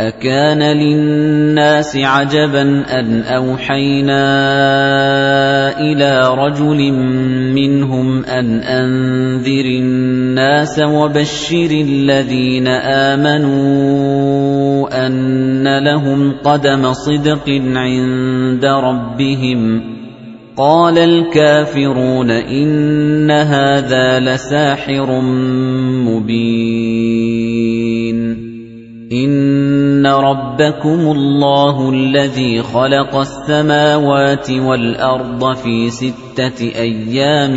أَكَانَ لِلنَّاسِ عَجَبًا أَنْ أَوْحَيْنَا إِلَىٰ رَجُلٍ مِّنْهُمْ أَنْ أَنذِرِ النَّاسَ وَبَشِّرِ الَّذِينَ آمَنُوا أَنَّ لَهُمْ قَدَمَ صِدْقٍ عِندَ رَبِّهِمْ ۗ. قَالَ الْكَافِرُونَ إِنَّ هَٰذَا لَسَاحِرٌ مُّبِينٌ. إِنَّ رَبَّكُمُ اللَّهُ الَّذِي خَلَقَ السَّمَاوَاتِ وَالْأَرْضَ فِي سِتَّةِ أَيَّامٍ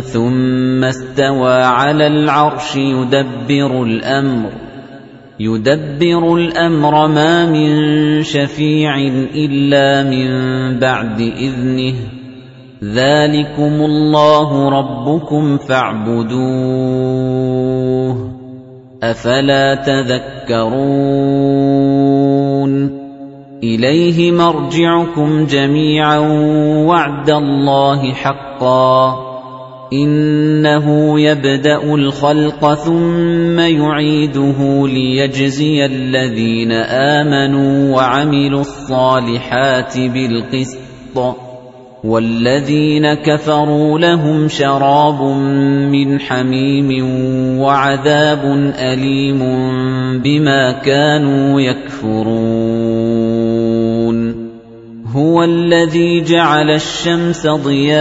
ثُمَّ اسْتَوَىٰ عَلَى الْعَرْشِ يُدَبِّرُ الْأَمْرَ يُدَبِّرُ الْأَمْرَ مَا مِن شَفِيعٍ إِلَّا مِن بَعْدِ إِذْنِهِ ذَٰلِكُمُ اللَّهُ رَبُّكُمْ فَاعْبُدُوهُ أَفَلَا تَذَكَّرُونَ؟ إِلَيْهِ مَرْجِعُكُمْ جَمِيعًا وَعْدَ اللَّهِ حَقًّا ۚ. إِنَّهُ يَبْدَأُ الْخَلْقَ ثُمَّ يُعِيدُهُ لِيَجْزِيَ الَّذِينَ آمَنُوا وَعَمِلُوا الصَّالِحَاتِ بِالْقِسْطِ. وَالَّذِينَ كَفَرُوا لَهُمْ شَرَابٌ مِّنْ حَمِيمٍ وَعَذَابٌ أَلِيمٌ بِمَا كَانُوا يَكْفُرُونَ. هُوَ الَّذِي جَعَلَ الشَّمْسَ ضِيَاءً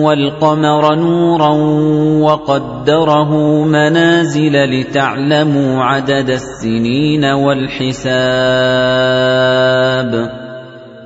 وَالْقَمَرَ نُورًا وَقَدَّرَهُ مَنَازِلَ لِتَعْلَمُوا عَدَدَ السِّنِينَ وَالْحِسَابَ.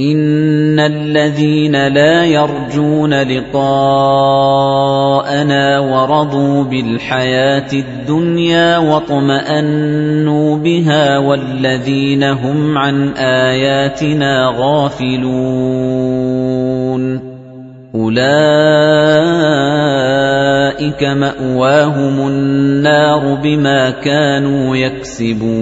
إِنَّ الَّذِينَ لَا يَرْجُونَ لِقَاءَنَا وَرَضُوا بِالْحَيَاةِ الدُّنْيَا وَاطْمَأَنُّوا بِهَا وَالَّذِينَ هُمْ عَنْ آيَاتِنَا غَافِلُونَ أُولَئِكَ مَأْوَاهُمُ النَّارُ بِمَا كَانُوا يَكْسِبُونَ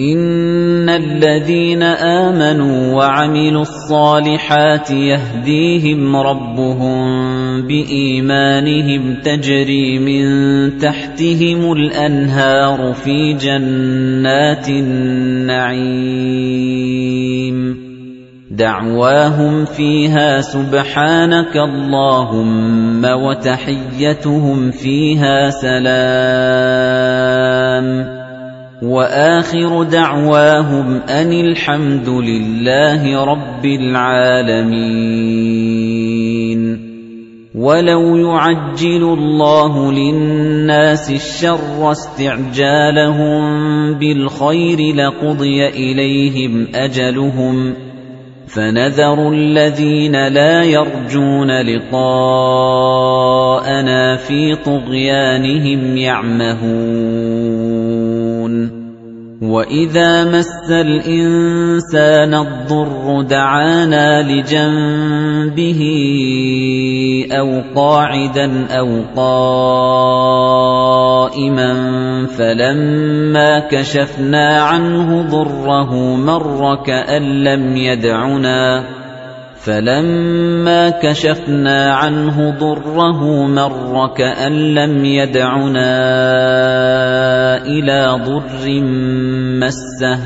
إِنَّ الَّذِينَ آمَنُوا وَعَمِلُوا الصَّالِحَاتِ يَهْدِيهِمْ رَبُّهُم بِإِيمَانِهِمْ تَجْرِي مِن تَحْتِهِمُ الْأَنْهَارُ فِي جَنَّاتِ النَّعِيمِ دَعْوَاهُمْ فِيهَا سُبْحَانَكَ اللَّهُمَّ وَتَحِيَّتُهُمْ فِيهَا سَلَامٌ وَآخِرُ دَعْوَاهُمْ أَنِ الْحَمْدُ لِلَّهِ رَبِّ الْعَالَمِينَ. وَلَوْ يُعَجِّلُ اللَّهُ لِلنَّاسِ الشَّرَّ اسْتِعْجَالَهُم بِالْخَيْرِ لَقُضِيَ إِلَيْهِمْ أَجَلُهُمْ. فَنَذَرُ الَّذِينَ لَا يَرْجُونَ لِقَاءَنَا فِي طُغْيَانِهِمْ يَعْمَهُونَ. وَإِذَا مَسَّ الْإِنسَانَ الضُّرُّ دَعَانَا لِجَنبِهِ أَوْ قَاعِدًا أَوْ قَائِمًا فَلَمَّا كَشَفْنَا عَنْهُ ضُرَّهُ مَرَّ كَأَن لَّمْ يَدْعُنَا فَلَمَّا كَشَفْنَا عَنْهُ ضُرَّهُ مَرَّ كَأَن لَّمْ يَدْعُنَا إِلَىٰ ضُرٍّ مَّسَّهُ.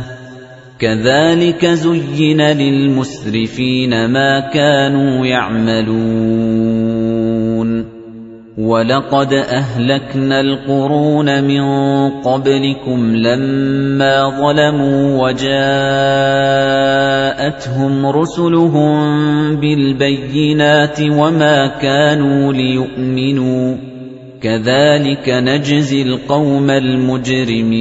كَذَٰلِكَ زُيِّنَ لِلْمُسْرِفِينَ مَا كَانُوا يَعْمَلُونَ. وَلَقَدْ أَهْلَكْنَا الْقُرُونَ مِن قَبْلِكُمْ لَمَّا ظَلَمُوا وَجَاءَتْهُمْ رُسُلُهُم بِالْبَيِّنَاتِ وَمَا كَانُوا لِيُؤْمِنُوا كَذَلِكَ نَجْزِي الْقَوْمَ الْمُجْرِمِينَ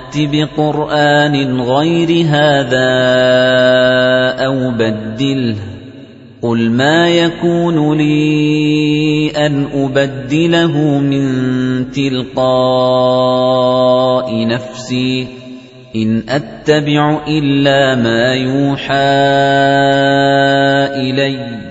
ائْتِ بِقُرْآنٍ غَيْرِ هَذَا أَوْ بَدِّلْهُ. قُلْ مَا يَكُونُ لِي أَنْ أُبَدِّلَهُ مِنْ تِلْقَاءِ نَفْسِي. إِنْ أَتَّبِعُ إِلَّا مَا يُوحَى إِلَيَّ.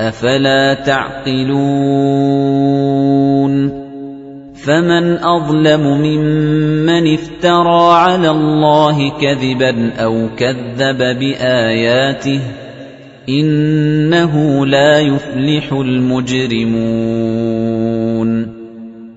أَفَلَا تَعْقِلُونَ فَمَنْ أَظْلَمُ مِمَّنِ افْتَرَىٰ عَلَى اللَّهِ كَذِبًا أَوْ كَذَّبَ بِآيَاتِهِ ۚ إِنَّهُ لَا يُفْلِحُ الْمُجْرِمُونَ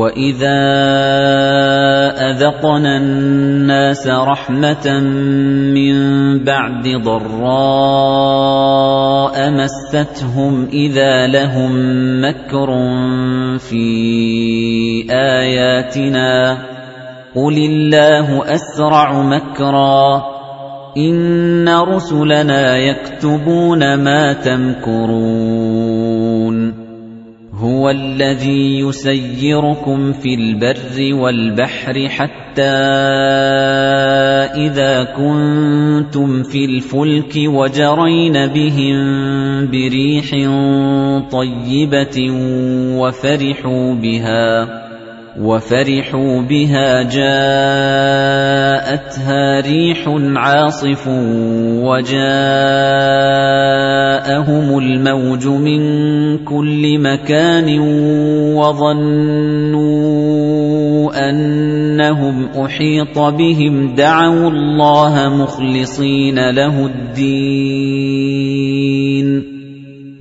وَإِذَا أَذَقْنَا النَّاسَ رَحْمَةً مِّن بَعْدِ ضَرَّاءَ مَسَّتْهُمْ إِذَا لَهُم مَّكْرٌ فِي آيَاتِنَا ۚ قُلِ اللَّهُ أَسْرَعُ مَكْرًا ۚ إِنَّ رُسُلَنَا يَكْتُبُونَ مَا تَمْكُرُونَ هُوَ الَّذِي يُسَيِّرُكُمْ فِي الْبَرِّ وَالْبَحْرِ حَتَّىٰ إِذَا كُنتُمْ فِي الْفُلْكِ وَجَرَيْنَ بِهِم بِرِيحٍ طَيِّبَةٍ وَفَرِحُوا بِهَا. وَفَرِحُوا بِهَا جَاءَتْهَا رِيحٌ عَاصِفٌ وَجَاءَهُمُ الْمَوْجُ مِن كُلِّ مَكَانٍ وَظَنُّوا أَنَّهُمْ أُحِيطَ بِهِمْ دَعَوُا اللَّهَ مُخْلِصِينَ لَهُ الدِّينَ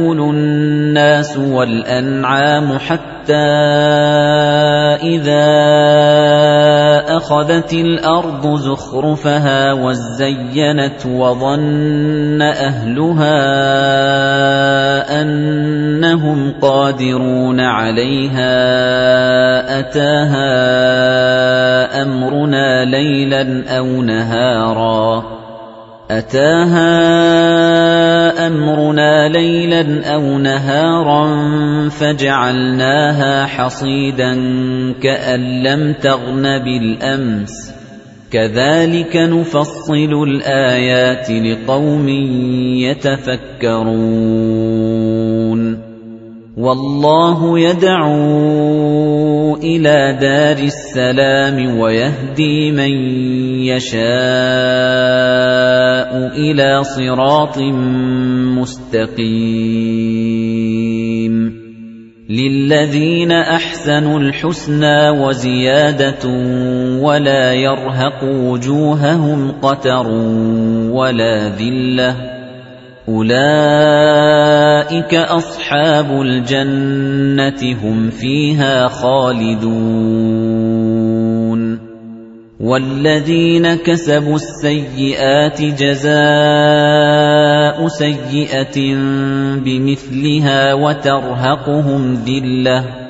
يأكل الناس والأنعام حتى إذا أخذت الأرض زخرفها وزينت وظن أهلها أنهم قادرون عليها أتاها أمرنا ليلا أو نهارا أتاها أمرنا ليلا أو نهارا فجعلناها حصيدا كأن لم تغن بالأمس. كذلك نفصل الآيات لقوم يتفكرون. والله يدعو إلى دار السلام ويهدي من يشاء إلى صراط مستقيم. للذين أحسنوا الحسنى وزيادة ولا يرهق وجوههم قتر ولا ذِلَّةٌ أُولَئِكَ أَصْحَابُ الْجَنَّةِ هُمْ فِيهَا خَالِدُونَ وَالَّذِينَ كَسَبُوا السَّيِّئَاتِ جَزَاءُ سَيِّئَةٍ بِمِثْلِهَا وَتَرْهَقُهُمْ ذِلَّةٌ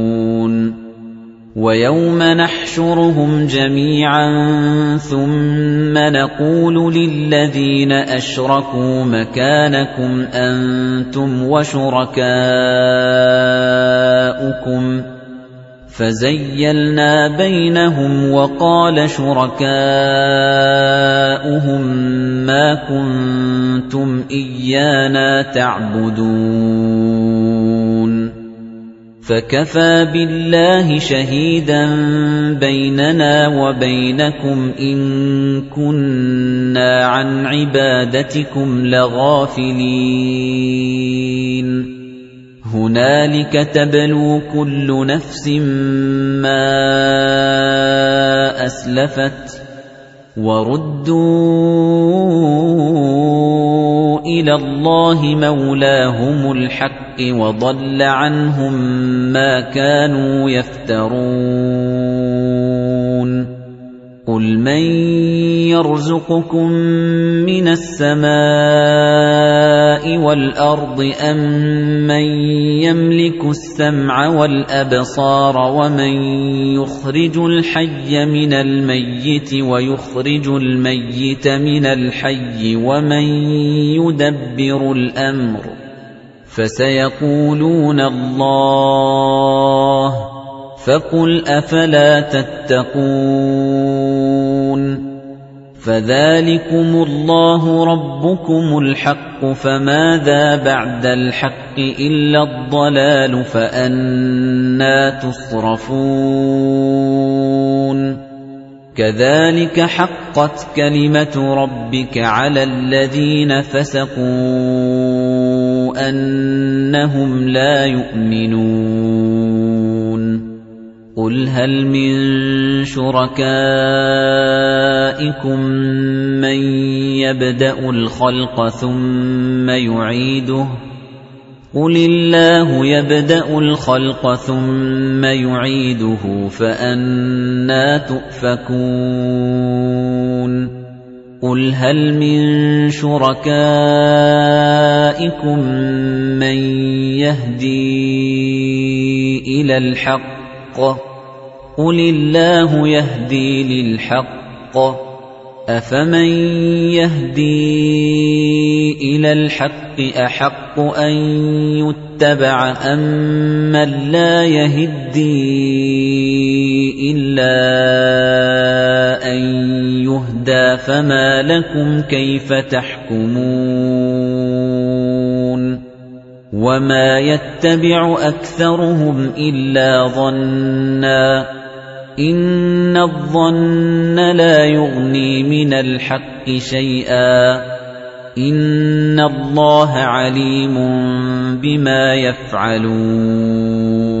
وَيَوْمَ نَحْشُرُهُمْ جَمِيعًا ثُمَّ نَقُولُ لِلَّذِينَ أَشْرَكُوا مَكَانَكُمْ أَنتُمْ وَشُرَكَاؤُكُمْ فَزَيَّلْنَا بَيْنَهُمْ وَقَالَ شُرَكَاؤُهُم مَّا كُنتُمْ إِيَّانَا تَعْبُدُونَ فَكَفَى بِاللَّهِ شَهِيدًا بَيْنَنَا وَبَيْنَكُمْ إِن كُنَّا عَن عِبَادَتِكُمْ لَغَافِلِينَ هُنَالِكَ تَبْلُو كُلُّ نَفْسٍ مَّا أَسْلَفَتْ وَرُدُّوا إِلَى اللَّهِ مَوْلَاهُمُ الْحَقِّ وَضَلَّ عَنْهُم مَّا كَانُوا يَفْتَرُونَ. قُلْ مَن يَرْزُقُكُم مِّنَ السَّمَاءِ وَالْأَرْضِ أَمَّن يَمْلِكُ السَّمْعَ وَالْأَبْصَارَ وَمَن يُخْرِجُ الْحَيَّ مِنَ الْمَيِّتِ وَيُخْرِجُ الْمَيِّتَ مِنَ الْحَيِّ وَمَن يُدَبِّرُ الْأَمْرَ فَسَيَقُولُونَ اللَّهُ فَقُلْ أَفَلَا تَتَّقُونَ فَذَلِكُمُ اللَّهُ رَبُّكُمُ الْحَقُّ فَمَاذَا بَعْدَ الْحَقِّ إِلَّا الضَّلَالُ فَأَنَّى تُصْرَفُونَ كَذَلِكَ حَقَّتْ كَلِمَةُ رَبِّكَ عَلَى الَّذِينَ فَسَقُوا أَنَّهُمْ لَا يُؤْمِنُونَ قُلْ هَلْ مِن شُرَكَائِكُم مَّن يَبْدَأُ الْخَلْقَ ثُمَّ يُعِيدُهُ قُلِ اللَّهُ يَبْدَأُ الْخَلْقَ ثُمَّ يُعِيدُهُ فَأَنَّىٰ تُؤْفَكُونَ قُلْ هَلْ مِن شُرَكَائِكُم مَّن يَهْدِي إِلَى الْحَقِّ قُلِ اللَّهُ يَهْدِي لِلْحَقِّ أَفَمَن يَهْدِي إِلَى الْحَقِّ أَحَقُّ أَن يُتَّبَعَ أَمَّن لَّا يَهِدِّي إِلَّا أَن يُهْدَىٰ فَمَا لَكُمْ كَيْفَ تَحْكُمُونَ وَمَا يَتَّبِعُ أَكْثَرُهُمْ إِلَّا ظَنًّا إِنَّ الظَّنَّ لَا يُغْنِي مِنَ الْحَقِّ شَيْئًا. إِنَّ اللَّهَ عَلِيمٌ بِمَا يَفْعَلُونَ.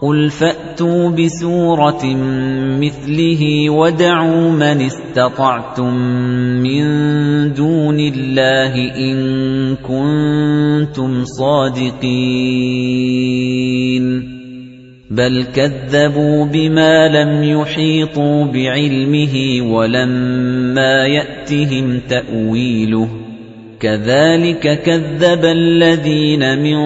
قُلْ فَأْتُوا بِسُورَةٍ مِثْلِهِ وَادْعُوا مَنِ اسْتَطَعْتُم مِّن دُونِ اللَّهِ إِن كُنتُمْ صَادِقِينَ. بَلْ كَذَّبُوا بِمَا لَمْ يُحِيطُوا بِعِلْمِهِ وَلَمَّا يَأْتِهِمْ تَأْوِيلُهُ. كَذَلِكَ كَذَّبَ الَّذِينَ مِن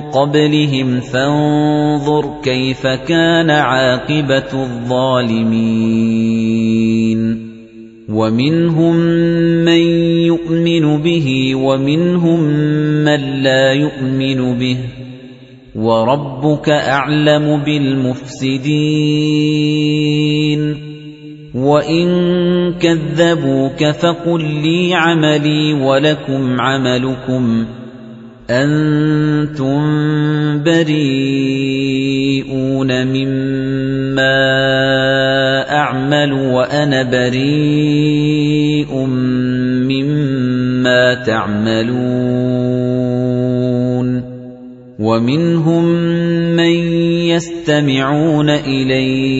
قَبْلِهِمْ فَانظُرْ كَيْفَ كَانَ عَاقِبَةُ الظَّالِمِينَ. وَمِنْهُم مَّن يُؤْمِنُ بِهِ وَمِنْهُم مَّن لَّا يُؤْمِنُ بِهِ. وَرَبُّكَ أَعْلَمُ بِالْمُفْسِدِينَ. وَإِن كَذَّبُوكَ فَقُل لِّي عَمَلِي وَلَكُمْ عَمَلُكُمْ أَنتُم بَرِيئُونَ مِمَّا أَعْمَلُ وَأَنَا بَرِيءٌ مِّمَّا تَعْمَلُونَ وَمِنْهُم مَّن يَسْتَمِعُونَ إِلَيْكَ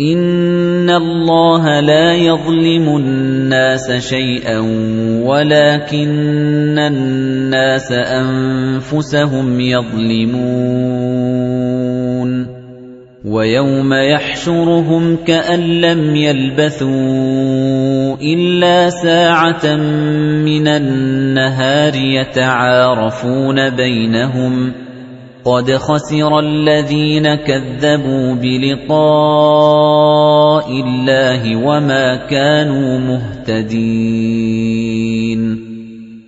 إِنَّ اللَّهَ لَا يَظْلِمُ النَّاسَ شَيْئًا وَلَكِنَّ النَّاسَ أَنفُسَهُمْ يَظْلِمُونَ وَيَوْمَ يَحْشُرُهُمْ كَأَن لَّمْ يَلْبَثُوا إِلَّا سَاعَةً مِّنَ النَّهَارِ يَتَعَارَفُونَ بَيْنَهُمْ قَدْ خَسِرَ الَّذِينَ كَذَّبُوا بِلِقَاءِ اللَّهِ وَمَا كَانُوا مُهْتَدِينَ.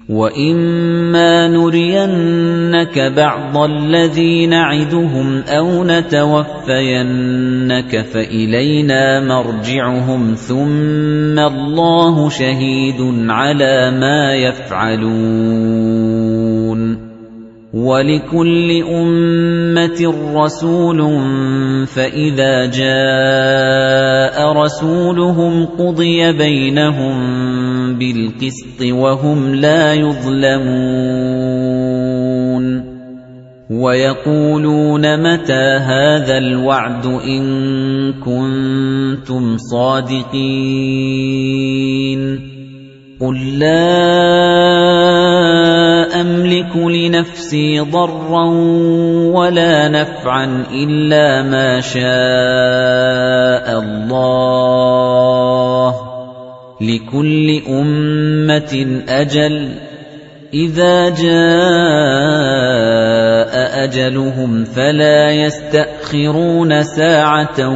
وَإِمَّا نُرِيَنَّكَ بَعْضَ الَّذِي نَعِدُهُمْ أَوْ نَتَوَفَّيَنَّكَ فَإِلَيْنَا مَرْجِعُهُمْ ثُمَّ اللَّهُ شَهِيدٌ عَلَى مَا يَفْعَلُونَ. وَلِكُلِّ أُمَّةٍ رَّسُولٌ فَإِذَا جَاءَ رَسُولُهُمْ قُضِيَ بَيْنَهُم بِالْقِسْطِ وَهُمْ لَا يُظْلَمُونَ وَيَقُولُونَ مَتَىٰ هَٰذَا الْوَعْدُ إِن كُنتُمْ صَادِقِينَ قُل لَّا أَمْلِكُ لِنَفْسِي ضَرًّا وَلَا نَفْعًا إِلَّا مَا شَاءَ اللَّهُ ۗ لِكُلِّ أُمَّةٍ أَجَلٌ ۚ إِذَا جَاءَ أَجَلُهُمْ فَلَا يَسْتَأْخِرُونَ سَاعَةً ۖ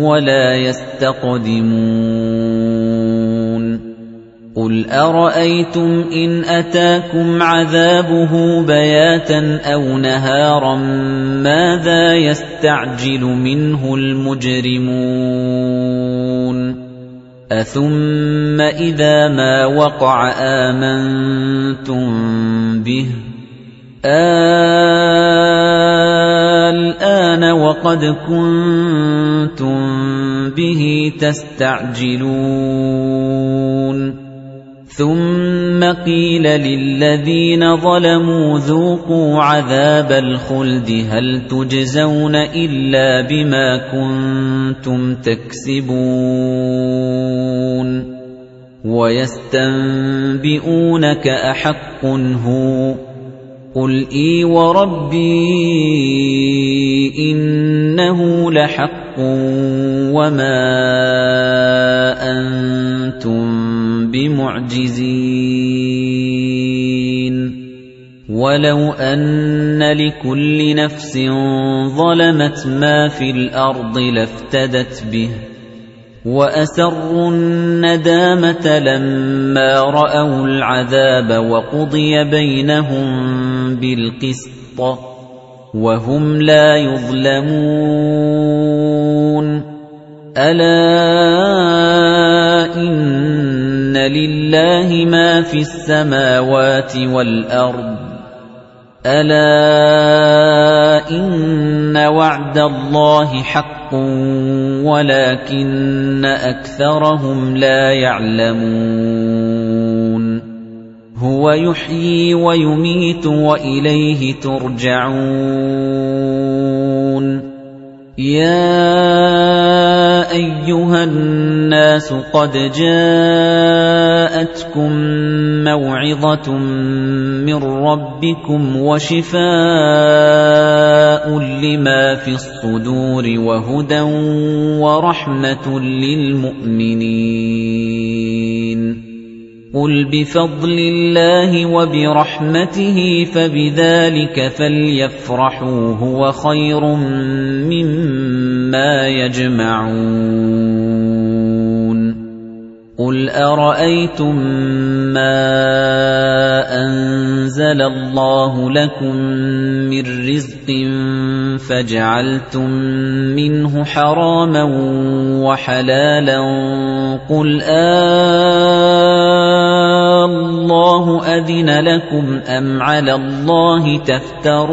وَلَا يَسْتَقْدِمُونَ قُلْ أَرَأَيْتُمْ إِنْ أَتَاكُمْ عَذَابُهُ بَيَاتًا أَوْ نَهَارًا مَاذَا يَسْتَعْجِلُ مِنْهُ الْمُجْرِمُونَ أَثُمَّ إِذَا مَا وَقَعَ آمَنتُم بِهِ الآن وقد كنتم به تستعجلون ثُمَّ قِيلَ لِلَّذِينَ ظَلَمُوا ذُوقُوا عَذَابَ الْخُلْدِ هَلْ تُجْزَوْنَ إِلَّا بِمَا كُنتُمْ تَكْسِبُونَ وَيَسْتَنبِئُونَكَ أَحَقٌّ هُوَ قُلْ إِي وَرَبِّي إِنَّهُ لَحَقٌّ وَمَا أَنتُم بِمُعْجِزِينَ. وَلَوْ أَنَّ لِكُلِّ نَفْسٍ ظَلَمَتْ مَا فِي الْأَرْضِ لَافْتَدَتْ بِهِ وَأَسَرُّوا النَّدَامَةَ لَمَّا رَأَوُا الْعَذَابَ وَقُضِيَ بَيْنَهُم بِالْقِسْطِ وَهُمْ لَا يُظْلَمُونَ. أَلَا إِنَّ لِلَّهِ مَا فِي السَّمَاوَاتِ وَالْأَرْضِ أَلَا إِنَّ وَعْدَ اللَّهِ حَقٌّ وَلَكِنَّ أَكْثَرَهُمْ لَا يَعْلَمُونَ هُوَ يُحْيِي وَيُمِيتُ وَإِلَيْهِ تُرْجَعُونَ يَا أَيُّهَا النَّاسُ قَدْ جَاءَتْكُم مَّوْعِظَةٌ مِّن رَّبِّكُمْ وَشِفَاءٌ لِّمَا فِي الصُّدُورِ وَهُدًى وَرَحْمَةٌ لِّلْمُؤْمِنِينَ. قُلْ بِفَضْلِ اللَّهِ وَبِرَحْمَتِهِ فَبِذَلِكَ فَلْيَفْرَحُوا هُوَ خَيْرٌ مِّمَّا يَجْمَعُونَ قُلْ أَرَأَيْتُم مَّا أَنزَلَ اللَّهُ لَكُم مِّن رِّزْقٍ فَجَعَلْتُم مِّنْهُ حَرَامًا وَحَلَالًا قُلْ آللَّهُ أَذِنَ لَكُمْ أَمْ عَلَى اللَّهِ تَفْتَرُونَ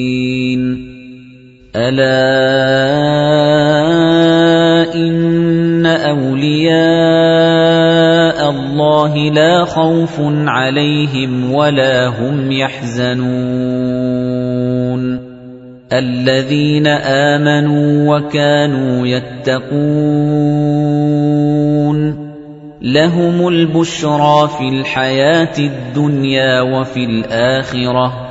أَلَا إِنَّ أَوْلِيَاءَ اللَّهِ لَا خَوْفٌ عَلَيْهِمْ وَلَا هُمْ يَحْزَنُونَ. الَّذِينَ آمَنُوا وَكَانُوا يَتَّقُونَ. لَهُمُ الْبُشْرَى فِي الْحَيَاةِ الدُّنْيَا وَفِي الْآخِرَةِ.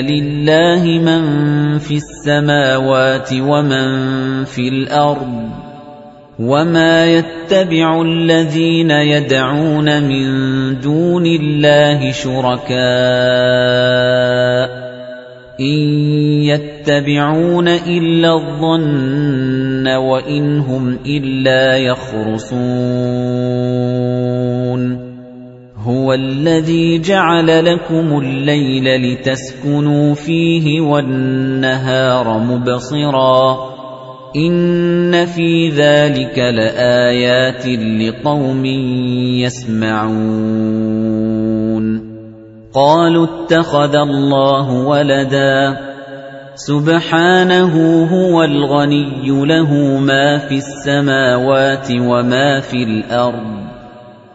لِلَّهِ مَن فِي السَّمَاوَاتِ وَمَن فِي الْأَرْضِ وَمَا يَتَّبِعُ الَّذِينَ يَدْعُونَ مِن دُونِ اللَّهِ شُرَكَاءَ إِن يَتَّبِعُونَ إِلَّا الظَّنَّ وَإِنْ هُمْ إِلَّا يَخْرُصُونَ هُوَ الَّذِي جَعَلَ لَكُمُ اللَّيْلَ لِتَسْكُنُوا فِيهِ وَالنَّهَارَ مُبْصِرًا. إِنَّ فِي ذَلِكَ لَآيَاتٍ لِقَوْمٍ يَسْمَعُونَ. قَالُوا اتَّخَذَ اللَّهُ وَلَدًا. سُبْحَانَهُ هُوَ الْغَنِيُّ لَهُ مَا فِي السَّمَاوَاتِ وَمَا فِي الْأَرْضِ.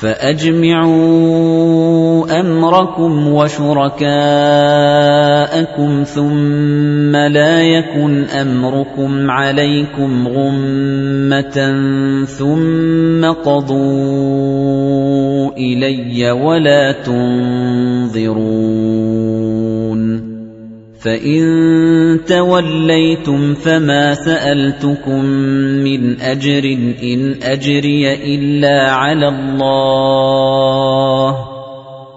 فَأَجْمِعُوا أَمْرَكُمْ وَشُرَكَاءَكُمْ ثُمَّ لَا يَكُنْ أَمْرُكُمْ عَلَيْكُمْ غُمَّةً ثُمَّ قَضُوا إِلَيَّ وَلَا تُنظِرُونِ فَإِن تَوَلَّيْتُمْ فَمَا سَأَلْتُكُم مِّنْ أَجْرٍ إِنْ أَجْرِيَ إِلَّا عَلَى اللَّهِ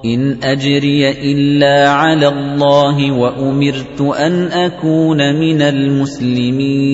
إِنْ أَجْرِيَ إِلَّا عَلَى اللَّهِ وَأُمِرْتُ أَنْ أَكُونَ مِنَ الْمُسْلِمِينَ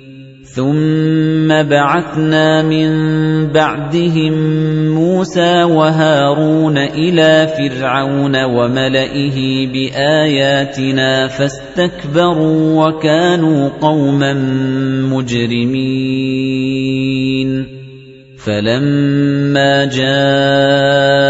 ثُمَّ بَعَثْنَا مِن بَعْدِهِم مُوسَىٰ وَهَارُونَ إِلَىٰ فِرْعَوْنَ وَمَلَئِهِ بِآيَاتِنَا فَاسْتَكْبَرُوا وَكَانُوا قَوْمًا مُجْرِمِينَ فَلَمَّا جَاءَهُمُ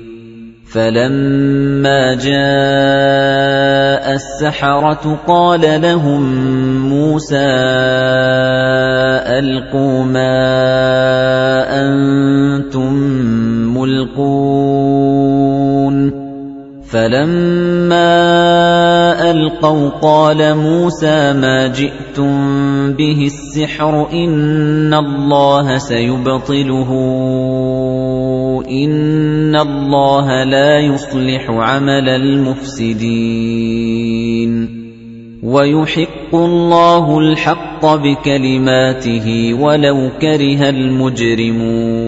فَلَمَّا جَاءَ السَّحَرَةُ قَالَ لَهُم مُوسَىٰ أَلْقُوا مَا أَنتُم مُّلْقُونَ فَلَمَّا أَلْقَوْا قَالَ مُوسَىٰ مَا جِئْتُم بِهِ السِّحْرُ إِنَّ اللَّهَ سَيُبْطِلُهُ إِنَّ اللَّهَ لَا يُصْلِحُ عَمَلَ الْمُفْسِدِينَ وَيُحِقُّ اللَّهُ الْحَقَّ بِكَلِمَاتِهِ وَلَوْ كَرِهَ الْمُجْرِمُونَ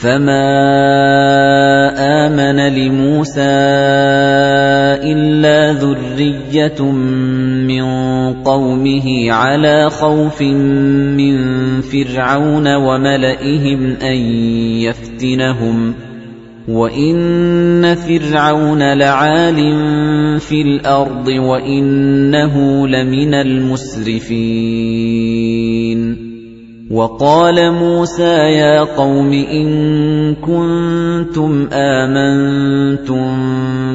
فَمَا آمَنَ لِمُوسَىٰ إِلَّا ذُرِّيَّةٌ مِّن قَوْمِهِ عَلَىٰ خَوْفٍ مِّن فِرْعَوْنَ وَمَلَئِهِمْ أَن يَفْتِنَهُمْ ۚ وَإِنَّ فِرْعَوْنَ لَعَالٍ فِي الْأَرْضِ وَإِنَّهُ لَمِنَ الْمُسْرِفِينَ وَقَالَ مُوسَىٰ يَا قَوْمِ إِن كُنتُمْ آمَنتُم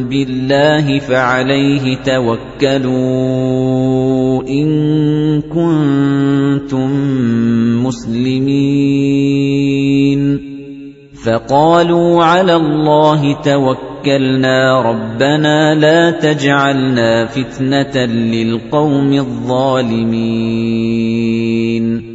بِاللَّهِ فَعَلَيْهِ تَوَكَّلُوا إِن كُنتُم مُّسْلِمِينَ. فَقَالُوا عَلَى اللَّهِ تَوَكَّلْنَا رَبَّنَا لَا تَجْعَلْنَا فِتْنَةً لِّلْقَوْمِ الظَّالِمِينَ.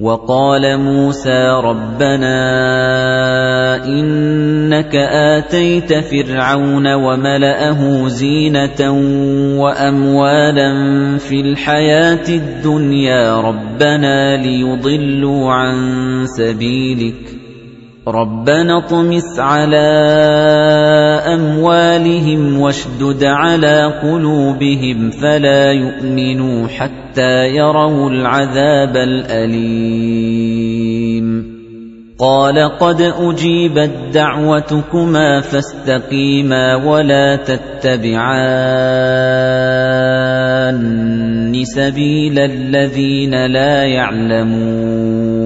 وَقَالَ مُوسَىٰ رَبَّنَا إِنَّكَ آتَيْتَ فِرْعَوْنَ وَمَلَأَهُ زِينَةً وَأَمْوَالًا فِي الْحَيَاةِ الدُّنْيَا رَبَّنَا لِيُضِلُّوا عَن سَبِيلِكَ رَبَّنَا اطْمِسْ عَلَىٰ أَمْوَالِهِمْ وَاشْدُدْ عَلَىٰ قُلُوبِهِمْ فَلَا يُؤْمِنُوا حَتَّىٰ يَرَوُا الْعَذَابَ الْأَلِيمَ. قَالَ قَدْ أُجِيبَتْ دَعْوَتُكُمَا فَاسْتَقِيمَا وَلَا تَتَّبِعَانِّ سَبِيلَ الَّذِينَ لَا يَعْلَمُونَ.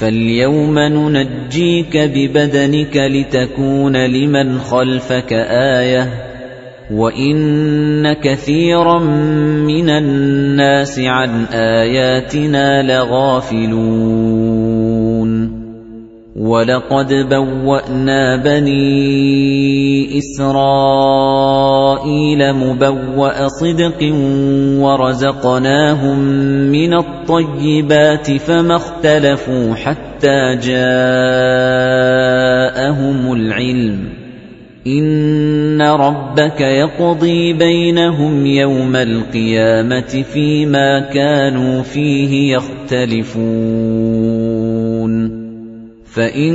فَالْيَوْمَ نُنَجِّيكَ بِبَدَنِكَ لِتَكُونَ لِمَنْ خَلْفَكَ آيَةً ۚ وَإِنَّ كَثِيرًا مِّنَ النَّاسِ عَنْ آيَاتِنَا لَغَافِلُونَ وَلَقَدْ بَوَّأْنَا بَنِي إِسْرَائِيلَ مُبَوَّأَ صِدْقٍ وَرَزَقْنَاهُم مِّنَ الطَّيِّبَاتِ فَمَا اخْتَلَفُوا حَتَّىٰ جَاءَهُمُ الْعِلْمُ ۚ إِنَّ رَبَّكَ يَقْضِي بَيْنَهُمْ يَوْمَ الْقِيَامَةِ فِيمَا كَانُوا فِيهِ يَخْتَلِفُونَ فَإِن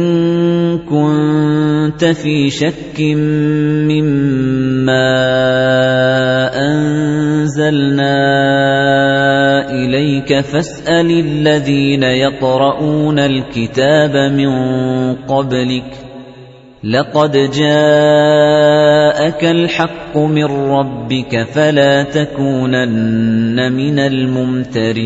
كُنتَ فِي شَكٍّ مِّمَّا أَنزَلْنَا إِلَيْكَ فَاسْأَلِ الَّذِينَ يَقْرَؤُونَ الْكِتَابَ مِن قَبْلِكَ ۚ لَقَدْ جَاءَكَ الْحَقُّ مِن رَّبِّكَ فَلَا تَكُونَنَّ مِنَ الْمُمْتَرِينَ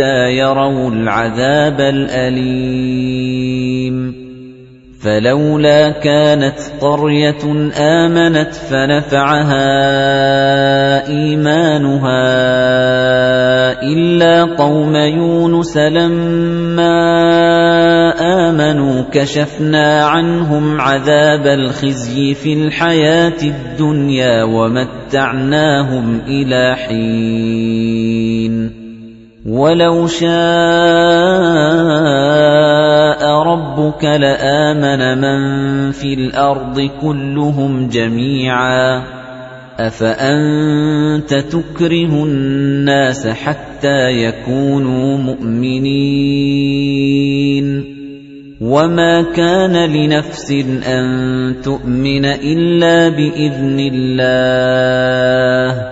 يَرَوُا الْعَذَابَ الْأَلِيمَ. فَلَوْلَا كَانَتْ قَرْيَةٌ آمَنَتْ فَنَفَعَهَا إِيمَانُهَا إِلَّا قَوْمَ يُونُسَ لَمَّا آمَنُوا كَشَفْنَا عَنْهُمْ عَذَابَ الْخِزْيِ فِي الْحَيَاةِ الدُّنْيَا وَمَتَّعْنَاهُمْ إِلَىٰ حِينٍ. وَلَوْ شَاءَ رَبُّكَ لَآمَنَ مَن فِي الْأَرْضِ كُلُّهُمْ جَمِيعًا أَفَأَنتَ تُكْرِهُ النَّاسَ حَتَّىٰ يَكُونُوا مُؤْمِنِينَ وَمَا كَانَ لِنَفْسٍ أَن تُؤْمِنَ إِلَّا بِإِذْنِ اللَّهِ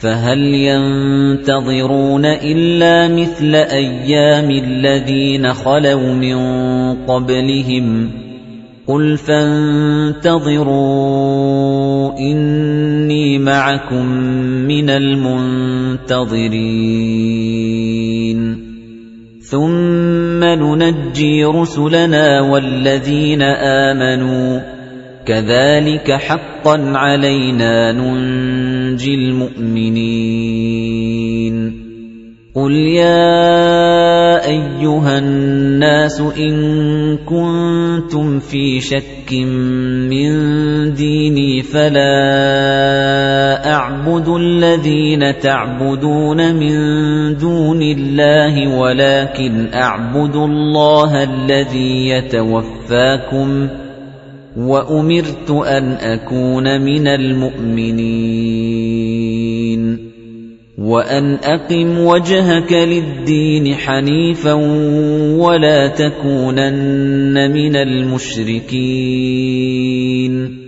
فَهَلْ يَنتَظِرُونَ إِلَّا مِثْلَ أَيَّامِ الَّذِينَ خَلَوْا مِن قَبْلِهِمْ قُلْ فَانتَظِرُوا إِنِّي مَعَكُم مِّنَ الْمُنتَظِرِينَ ثُمَّ نُنَجِّي رُسُلَنَا وَالَّذِينَ آمَنُوا كَذَلِكَ حَقًّا عَلَيْنَا نُنجِي الْمُؤْمِنِينَ. قُلْ يَا أَيُّهَا النَّاسُ إِن كُنتُمْ فِي شَكٍّ مِّن دِينِي فَلَا أَعْبُدُ الَّذِينَ تَعْبُدُونَ مِن دُونِ اللَّهِ وَلَكِنْ أَعْبُدُ اللَّهَ الَّذِي يَتَوَفَّاكُمْ. وَأُمِرْتُ أَنْ أَكُونَ مِنَ الْمُؤْمِنِينَ. وَأَنْ أَقِمْ وَجْهَكَ لِلدِّينِ حَنِيفًا وَلَا تَكُونَنَّ مِنَ الْمُشْرِكِينَ.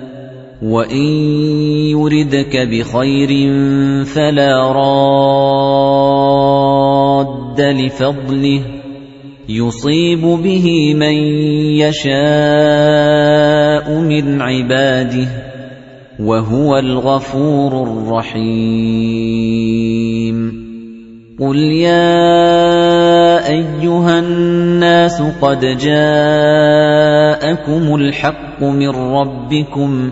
وَإِن يُرِدْكَ بِخَيْرٍ فَلَا رَادَّ لِفَضْلِهِ يُصِيبُ بِهِ مَن يَشَاءُ مِنْ عِبَادِهِ وَهُوَ الْغَفُورُ الرَّحِيمُ قُلْ يَا أَيُّهَا النَّاسُ قَدْ جَاءَكُمُ الْحَقُّ مِنْ رَبِّكُمْ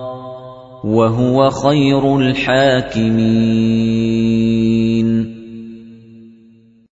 وَهُوَ خَيْرُ الْحَاكِمِينَ.